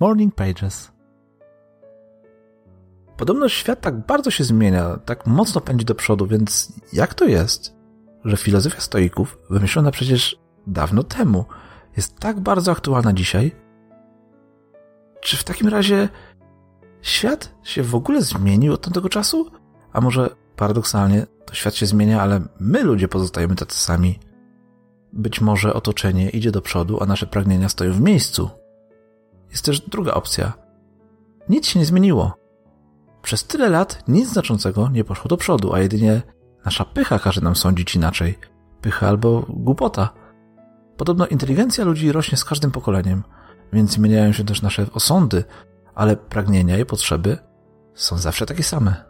Morning Pages. Podobno świat tak bardzo się zmienia, tak mocno pędzi do przodu, więc jak to jest, że filozofia stoików, wymyślona przecież dawno temu, jest tak bardzo aktualna dzisiaj? Czy w takim razie świat się w ogóle zmienił od tamtego czasu? A może paradoksalnie to świat się zmienia, ale my ludzie pozostajemy tacy sami? Być może otoczenie idzie do przodu, a nasze pragnienia stoją w miejscu. Jest też druga opcja. Nic się nie zmieniło. Przez tyle lat nic znaczącego nie poszło do przodu, a jedynie nasza pycha każe nam sądzić inaczej. Pycha albo głupota. Podobno inteligencja ludzi rośnie z każdym pokoleniem, więc zmieniają się też nasze osądy, ale pragnienia i potrzeby są zawsze takie same.